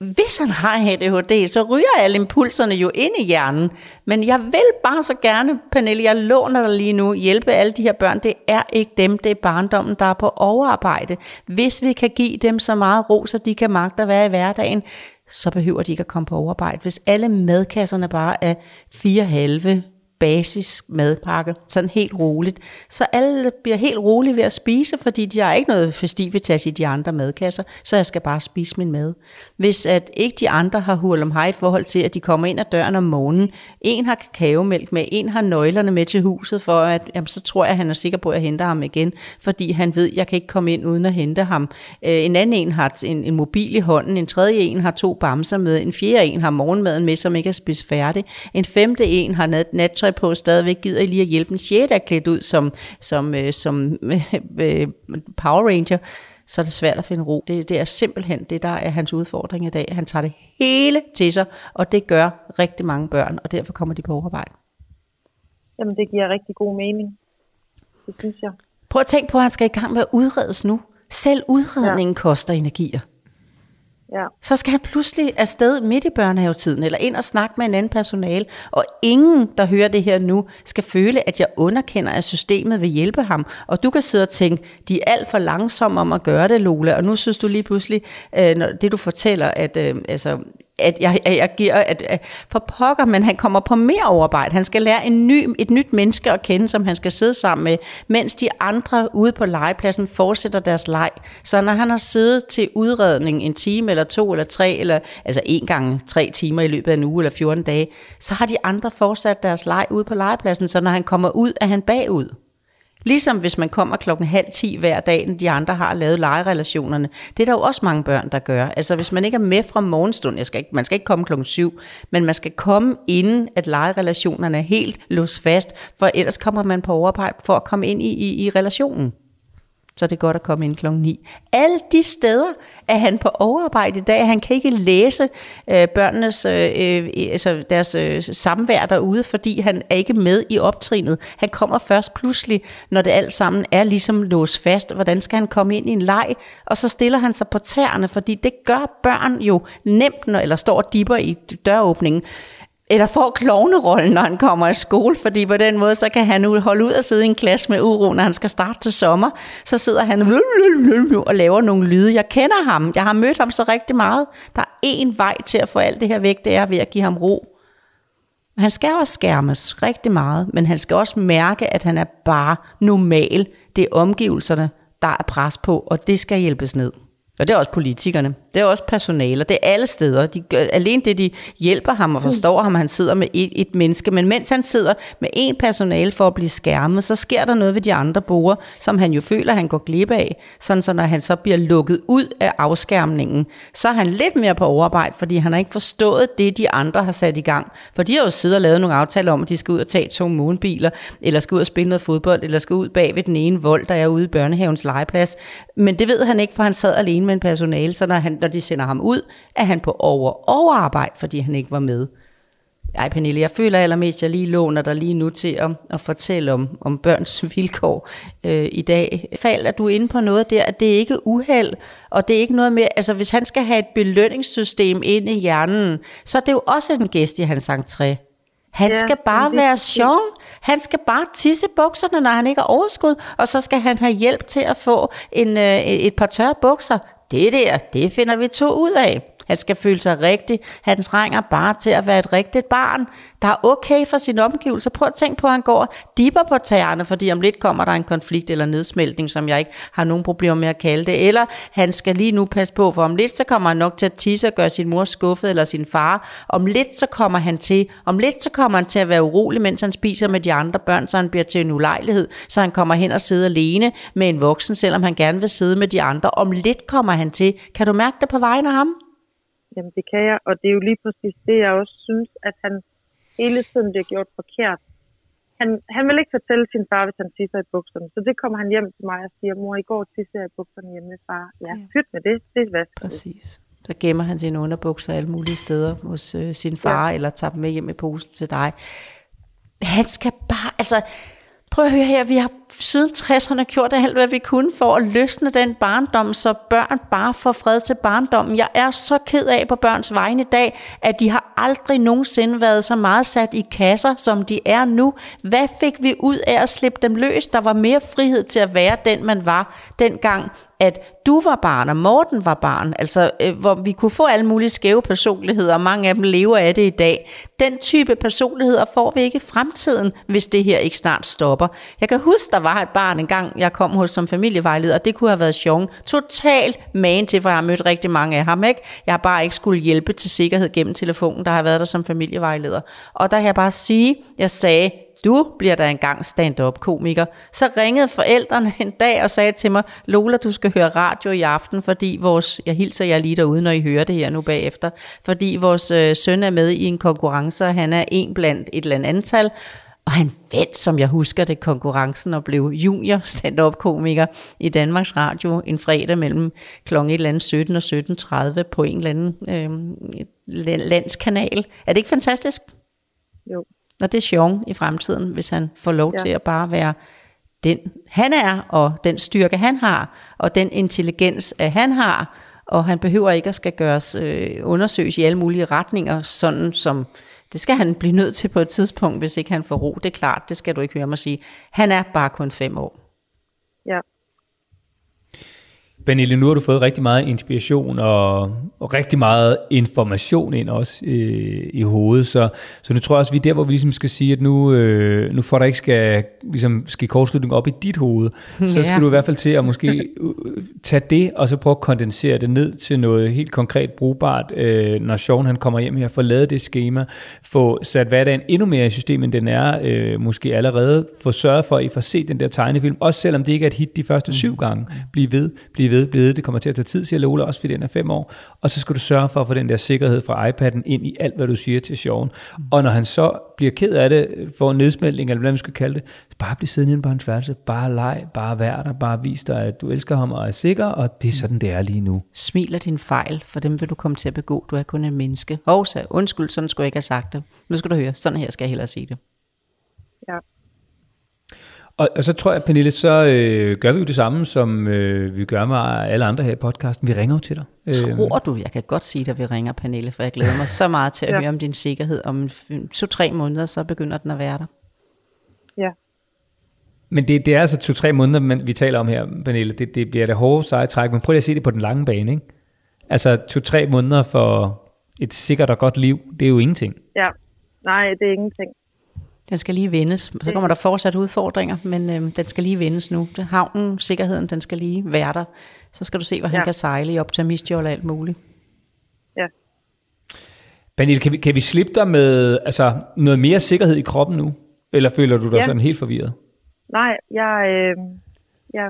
hvis han har ADHD, så ryger alle impulserne jo ind i hjernen. Men jeg vil bare så gerne, Pernille, jeg låner dig lige nu, hjælpe alle de her børn. Det er ikke dem, det er barndommen, der er på overarbejde. Hvis vi kan give dem så meget ro, så de kan magte at være i hverdagen, så behøver de ikke at komme på overarbejde. Hvis alle madkasserne bare er fire halve basis madpakke, sådan helt roligt. Så alle bliver helt rolige ved at spise, fordi de har ikke noget festivitas i de andre madkasser, så jeg skal bare spise min mad. Hvis at ikke de andre har hul om hej i forhold til, at de kommer ind ad døren om morgenen, en har kakaomælk med, en har nøglerne med til huset, for at, jamen, så tror jeg, at han er sikker på, at jeg henter ham igen, fordi han ved, at jeg kan ikke komme ind uden at hente ham. Øh, en anden en har en, en mobil i hånden, en tredje en har to bamser med, en fjerde en har morgenmaden med, som ikke er spist færdig, en femte en har nat, nattøj på stadigvæk, gider I lige at hjælpe en sjette er klædt ud som, som, øh, som øh, Power Ranger, så er det svært at finde ro. Det, det er simpelthen det, der er hans udfordring i dag. Han tager det hele til sig, og det gør rigtig mange børn, og derfor kommer de på overarbejde. Jamen, det giver rigtig god mening. Det synes jeg. Prøv at tænke på, at han skal i gang med at udredes nu. Selv udredningen ja. koster energier. Ja. Så skal han pludselig afsted midt i børnehavetiden, eller ind og snakke med en anden personal, og ingen, der hører det her nu, skal føle, at jeg underkender, at systemet vil hjælpe ham. Og du kan sidde og tænke, de er alt for langsomme om at gøre det, Lola, og nu synes du lige pludselig, øh, når det du fortæller, at øh, altså, at jeg, at jeg giver, at, at for pokker, men han kommer på mere overarbejde. Han skal lære en ny, et nyt menneske at kende, som han skal sidde sammen med, mens de andre ude på legepladsen fortsætter deres leg. Så når han har siddet til udredning en time, eller to, eller tre, eller altså en gang tre timer i løbet af en uge, eller 14 dage, så har de andre fortsat deres leg ude på legepladsen, så når han kommer ud, er han bagud. Ligesom hvis man kommer klokken halv ti hver dag, når de andre har lavet legerelationerne. Det er der jo også mange børn, der gør. Altså hvis man ikke er med fra morgenstund, jeg skal ikke, man skal ikke komme klokken syv, men man skal komme inden, at legerelationerne er helt låst fast, for ellers kommer man på overarbejde for at komme ind i, i, i relationen så er det godt at komme ind klokken 9. Alle de steder er han på overarbejde i dag. Han kan ikke læse øh, børnenes, øh, øh, altså deres øh, samvær derude, fordi han er ikke med i optrinet. Han kommer først pludselig, når det alt sammen er ligesom låst fast. Hvordan skal han komme ind i en leg? Og så stiller han sig på tæerne, fordi det gør børn jo nemt, når, eller står og dipper i døråbningen eller får klovnerollen, når han kommer i skole, fordi på den måde, så kan han nu holde ud og sidde i en klasse med uro, når han skal starte til sommer. Så sidder han og laver nogle lyde. Jeg kender ham. Jeg har mødt ham så rigtig meget. Der er én vej til at få alt det her væk, det er ved at give ham ro. Han skal også skærmes rigtig meget, men han skal også mærke, at han er bare normal. Det er omgivelserne, der er pres på, og det skal hjælpes ned. Og det er også politikerne. Det er også personaler. Det er alle steder. De gør, alene det, de hjælper ham og forstår ham, han sidder med et, et menneske. Men mens han sidder med en personale for at blive skærmet, så sker der noget ved de andre borgere, som han jo føler, han går glip af. Sådan så når han så bliver lukket ud af afskærmningen, så er han lidt mere på overarbejde, fordi han har ikke forstået det, de andre har sat i gang. For de har jo siddet og lavet nogle aftaler om, at de skal ud og tage to månebiler, eller skal ud og spille noget fodbold, eller skal ud bag ved den ene vold, der er ude i børnehavens legeplads. Men det ved han ikke, for han sad alene med personale, så når, han, når de sender ham ud, er han på over overarbejde, fordi han ikke var med. Ej, Pernille, jeg føler allermest, at jeg lige låner dig lige nu til at, at fortælle om, om børns vilkår øh, i dag. Fald, at du er inde på noget der, at det er ikke uheld, og det er ikke noget med, altså hvis han skal have et belønningssystem ind i hjernen, så er det jo også en gæst i hans entré. Han Ja, skal bare det- være sjov. Han skal bare tisse bukserne, når han ikke har overskud, og så skal han have hjælp til at få en, øh, et par tørre bukser. Det der, det finder vi to ud af. Han skal føle sig rigtig. Han trænger bare til at være et rigtigt barn, der er okay for sine omgivelser. Prøv at tænke på, at han går og dipper på tæerne, fordi om lidt kommer der en konflikt eller nedsmeltning, som jeg ikke har nogen problemer med at kalde det. Eller han skal lige nu passe på, for om lidt så kommer han nok til at tisse og gøre sin mor skuffet eller sin far. Om lidt så kommer han til, om lidt så kommer han til at være urolig, mens han spiser med de andre børn, så han bliver til en ulejlighed, så han kommer hen og sidder alene med en voksen, selvom han gerne vil sidde med de andre. Om lidt kommer han til. Kan du mærke det på vejen af ham? Jamen, det kan jeg, og det er jo lige præcis det, jeg også synes, at han hele tiden bliver gjort forkert. Han, han vil ikke fortælle sin far, hvis han tisser i bukserne, så det kommer han hjem til mig og siger, mor, i går tisser jeg i bukserne hjemme med far. Ja, pyt med det, det er vask. Præcis. Så gemmer han sine underbukser alle mulige steder hos øh, sin far, ja. eller tager dem med hjem i posen til dig. Han skal bare, altså, Prøv at høre her, vi har siden 60'erne gjort alt, hvad vi kunne for at løsne den barndom, så børn bare får fred til barndommen. Jeg er så ked af på børns vegne i dag, at de har aldrig nogensinde været så meget sat i kasser, som de er nu. Hvad fik vi ud af at slippe dem løs? Der var mere frihed til at være den, man var dengang, at du var barn, og Morten var barn, altså øh, hvor vi kunne få alle mulige skæve personligheder, og mange af dem lever af det i dag. Den type personligheder får vi ikke i fremtiden, hvis det her ikke snart stopper. Jeg kan huske, der var et barn engang, jeg kom hos som familievejleder, og det kunne have været sjovt. Total man til, for jeg har mødt rigtig mange af ham, ikke? Jeg har bare ikke skulle hjælpe til sikkerhed gennem telefonen, der har været der som familievejleder. Og der kan jeg bare sige, jeg sagde, du bliver da engang stand-up komiker. Så ringede forældrene en dag og sagde til mig, Lola, du skal høre radio i aften, fordi vores, jeg hilser jer lige derude, når I hører det her nu bagefter, fordi vores øh, søn er med i en konkurrence, og han er en blandt et eller andet antal, og han vandt, som jeg husker det, konkurrencen og blev junior stand-up komiker i Danmarks Radio en fredag mellem kl. 17 og 17.30 på en eller anden øh, landskanal. Er det ikke fantastisk? Jo. Og det er sjovt i fremtiden, hvis han får lov ja. Til at bare være den han er, og den styrke han har, og den intelligens at han har, og han behøver ikke at skal gøres øh, undersøges i alle mulige retninger, sådan som det skal han blive nødt til på et tidspunkt, hvis ikke han får ro. Det er klart, det skal du ikke høre mig sige. Han er bare kun fem år. Pernille, nu har du fået rigtig meget inspiration og, og rigtig meget information ind også øh, i hovedet, så, så nu tror jeg også, vi er der, hvor vi ligesom skal sige, at nu, øh, nu får der ikke skal, ligesom, ske kortslutning op i dit hoved, så skal Ja. du i hvert fald til at måske øh, tage det, og så prøve at kondensere det ned til noget helt konkret brugbart, øh, når Sean han kommer hjem her, få lavet det schema, få sat hverdagen endnu mere i systemet, end den er øh, måske allerede, få sørget for, at I får set den der tegnefilm, også selvom det ikke er et hit de første syv gange, bliv ved, bliv ved, bliv ved, det kommer til at tage tid, siger Lola, også fordi den er fem år, og så skal du sørge for at få den der sikkerhed fra iPad'en ind i alt, hvad du siger til Sean, og når han så bliver ked af det, får en nedsmeltning, eller hvad man skal kalde det, bare bliv siddende inde på hans værelse, bare leg, bare vær der, bare vis dig, at du elsker ham og er sikker, og det er sådan, det er lige nu. Smil af din fejl, for dem vil du komme til at begå. Du er kun et menneske. Og så undskyld, sådan skulle jeg ikke have sagt det. Nu skal du høre, sådan her skal jeg hellere sige det. Ja. Og, og så tror jeg, Pernille, så øh, gør vi jo det samme, som øh, vi gør med alle andre her i podcasten. Vi ringer jo til dig. Øh, Tror du, jeg kan godt sige dig, at vi ringer, Pernille, for jeg glæder mig så meget til at Ja. høre om din sikkerhed. Om to-tre måneder, så begynder den at være der. Ja. men det, det er altså to-tre måneder, men vi taler om her, Pernille. Det, det bliver det hårde seje træk, men prøv lige at se det på den lange bane. Ikke? Altså to-tre måneder for et sikkert og godt liv, det er jo ingenting. Ja. Nej, det er ingenting. Den skal lige vendes. Så kommer der fortsat udfordringer, men øhm, den skal lige vendes nu. Det, havnen, sikkerheden, den skal lige være der. Så skal du se, hvor han Ja. kan sejle i optimistjold og alt muligt. Ja. Pernille, kan vi, kan vi slippe dig med altså, noget mere sikkerhed i kroppen nu? Eller føler du dig Ja. sådan helt forvirret? Nej, jeg, øh, jeg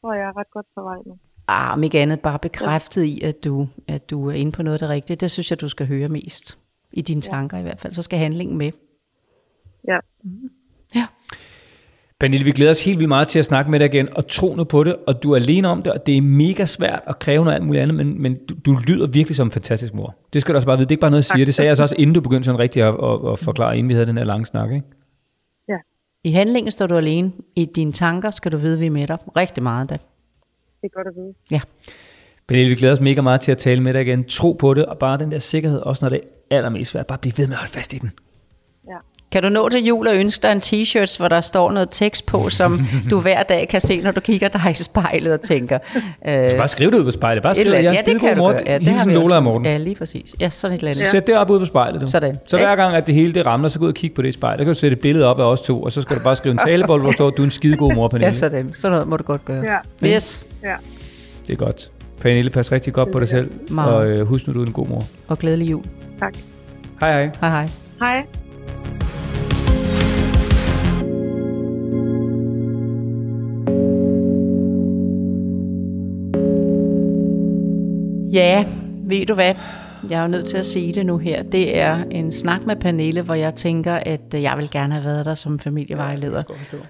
tror, jeg er ret godt på vej nu. Ah, om ikke andet bare bekræftet i, at du, at du er inde på noget af det rigtige. Det synes jeg, du skal høre mest. I dine tanker i hvert fald. Så skal handlingen med. Ja. Ja. Pernille, vi glæder os helt vildt meget til at snakke med dig igen, og tro nu på det, og du er alene om det, og det er mega svært at kræve noget alt muligt andet, men, men du, du lyder virkelig som en fantastisk mor. Det skal du også bare vide. Det er ikke bare noget, jeg siger. Det sagde jeg så også, inden du begyndte sådan rigtig at, at, at forklare, inden vi havde den her lange snak. Ikke? I handlingen står du alene. I dine tanker skal du vide, at vi er med dig. Rigtig meget da. Det er godt at vide. Ja. Pernille, vi glæder os mega meget til at tale med dig igen. Tro på det, og bare den der sikkerhed, også når det er allermest svært. Bare bliv ved med at holde fast i den. Kan du nå til jul og ønske dig en t-shirt, hvor der står noget tekst på, som du hver dag kan se, når du kigger dig i spejlet og tænker... Øh, Bare skriv det ud på spejlet. Bare et skriv, eller at jeg andet. er ja, det kan du mor. gøre. Ja, det har Hilsen vi Lola og Morten. Ja, lige præcis. Ja, sådan et eller andet. Så sæt det op ude på spejlet. Du. Sådan. Så hver gang, at det hele det ramler, så gå ud og kigge på det spejl. Der kan du sætte et billede op af os to, og så skal du bare skrive en talebold, hvor står, du er en skidegod mor, Pernille. Ja, sådan. Sådan noget må du godt gøre. Ja. Yes. Ja. Det er godt. Pernille, pas rigtig godt på dig selv, Meget. og øh, husk nu, du er en god mor. Og glædelig jul. Tak. Hej hej. Hej hej. Hej. Ja, ved du hvad? Jeg er jo nødt til at sige det nu her. Det er en snak med Pernille, hvor jeg tænker, at øh, jeg vil gerne have været der som familievejleder.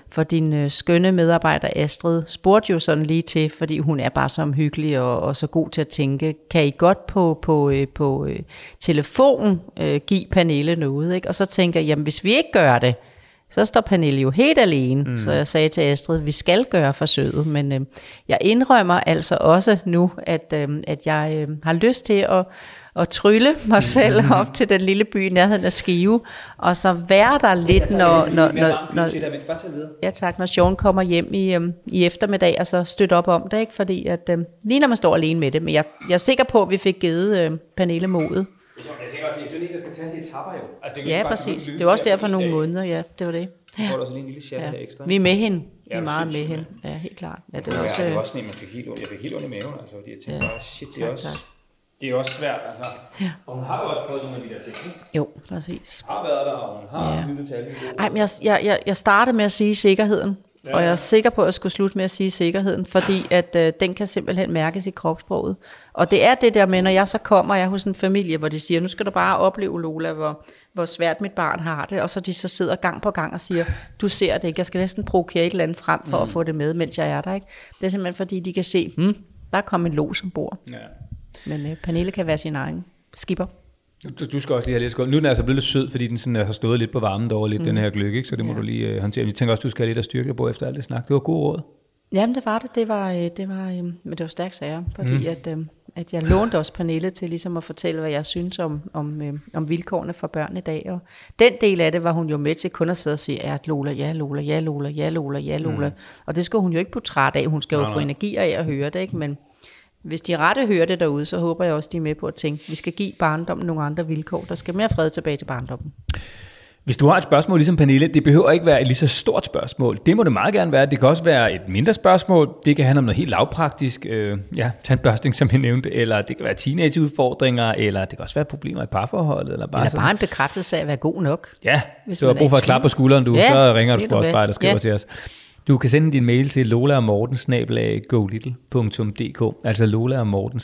For din øh, skønne medarbejder Astrid spurgte jo sådan lige til, fordi hun er bare så omhyggelig og, og så god til at tænke, kan I godt på, på, øh, på øh, telefon øh, give Pernille noget? Ikke? Og så tænker jeg, jamen hvis vi ikke gør det, Så står Pernille jo helt alene, mm. så jeg sagde til Astrid, vi skal gøre forsøget, men øh, jeg indrømmer altså også nu, at, øh, at jeg øh, har lyst til at, at trylle mig selv op til den lille by i nærheden af Skive, og så være der lidt, når, når, når, når, Ja tak, når Sean kommer hjem i, øhm, i eftermiddag, og så støtte op om det, ikke? fordi at, øhm, lige når man står alene med det, men jeg, jeg er sikker på, at vi fik givet øhm, Pernille modet. Jeg tænker også, det er synd ikke, der skal tage sig etapper jo. Altså, det Ja, præcis. Det var også derfor nogle måneder, ja, det var det. Så får du også lige en lille chat Ja. her ekstra. Vi er med hende. Vi Ja, er meget med hende. Ja, helt klart. Ja, det var var, også... det var øh, også sådan en, man fik helt ondt. Jeg fik helt ondt i maven, altså, fordi jeg tænkte Ja. bare, shit, det er Tak, også, tak. det er også svært, altså. Ja. Og hun har jo også prøvet nogle af de der ting, ikke? Jo, præcis. Har været der, og hun har Ja. lyttet til alle de gode. Ej, men jeg, jeg, jeg, jeg startede med at sige sikkerheden, og jeg er sikker på, at jeg skulle slutte med at sige sikkerheden, fordi at øh, den kan simpelthen mærkes i kropssproget. Og det er det der med, når jeg så kommer, jeg er hos en familie, hvor de siger, nu skal du bare opleve, Lola, hvor, hvor svært mit barn har det, og så de så sidder gang på gang og siger, du ser det ikke, jeg skal næsten provokere et eller andet frem for mm. at få det med, mens jeg er der. Ikke? Det er simpelthen fordi, de kan se, hmm, der er kommet en los ombord. Ja. Men øh, Pernille kan være sin egen skipper. Du, du skal også lige have lidt skål. Nu er den altså blevet lidt sød, fordi den sådan, har stået lidt på varmen derovre, lidt mm. den her gløk, ikke? så det må Ja. du lige øh, håndtere. Jeg tænker også, du skal have lidt af styrke på efter alt det snak. Det var god råd. Jamen, det var det. Det var, øh, det var, øh, men det var stærkt sager, fordi mm. at, øh, at jeg lånte også Pernille til ligesom at fortælle, hvad jeg synes om, om, øh, om vilkårene for børn i dag. Og den del af det var hun jo med til kun at sidde og sige, ja Lola, ja Lola, ja Lola, ja Lola, ja Lola. Mm. Og det skal hun jo ikke blive træt af. Hun skal jo Nej, få nej. energi af at høre det, ikke? Men hvis de rette hører det derude, så håber jeg også, de er med på at tænke, vi skal give barndommen nogle andre vilkår. Der skal mere fred tilbage til barndommen. Hvis du har et spørgsmål ligesom Pernille, det behøver ikke være et lige så stort spørgsmål. Det må det meget gerne være. Det kan også være et mindre spørgsmål. Det kan handle om noget helt lavpraktisk. Øh, ja, tandbørstning, som jeg nævnte. Eller det kan være teenageudfordringer. Eller det kan også være problemer i parforholdet. Eller bare, Eller sådan. bare en bekræftelse af at være god nok. Ja, Hvis du har brug for at klappe på skulderen, du, Ja, så ringer du sgu også bare, der skriver Ja. til os. Du kan sende din mail til lola og morten altså lola og morten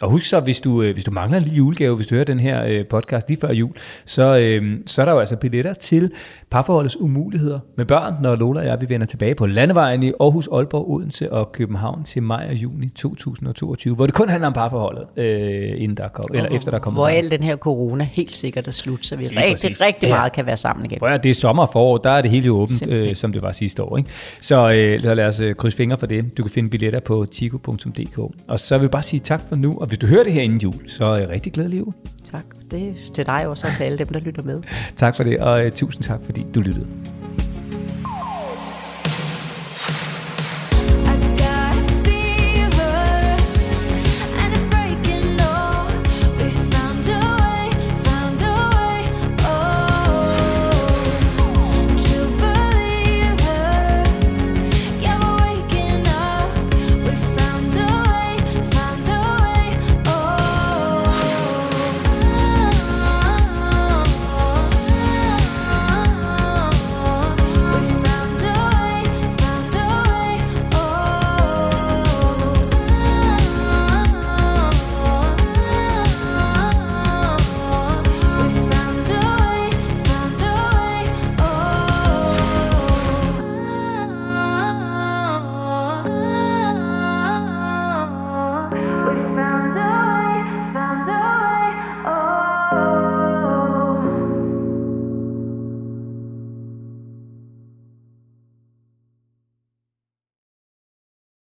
Og husk så, hvis du, øh, hvis du mangler en lille julegave, hvis du hører den her øh, podcast lige før jul, så, øh, så er der jo altså billetter til parforholdets umuligheder med børn, når Lola og jeg vi vender tilbage på landevejen i Aarhus, Aalborg, Odense og København til maj og juni 2022, hvor det kun handler om parforholdet, øh, inden der kom, eller efter der kommer Hvor al den her corona helt sikkert er slut, så vi Lige rigtig, præcis. rigtig Ja. meget kan være sammen igen. Prøv det er sommer og forår, der er det hele åbent, Simpelthen. øh, som det var sidste år. Ikke? Så, øh, så lad os øh, krydse fingre for det. Du kan finde billetter på tico.dk. Og så vil jeg bare sige tak for nu, og hvis du hører det her inden jul, så øh, rigtig glædelig jul. Tak. Det er til dig også og til alle dem, der lytter med. Tak for det, og øh, tusind tak, fordi du lyttede.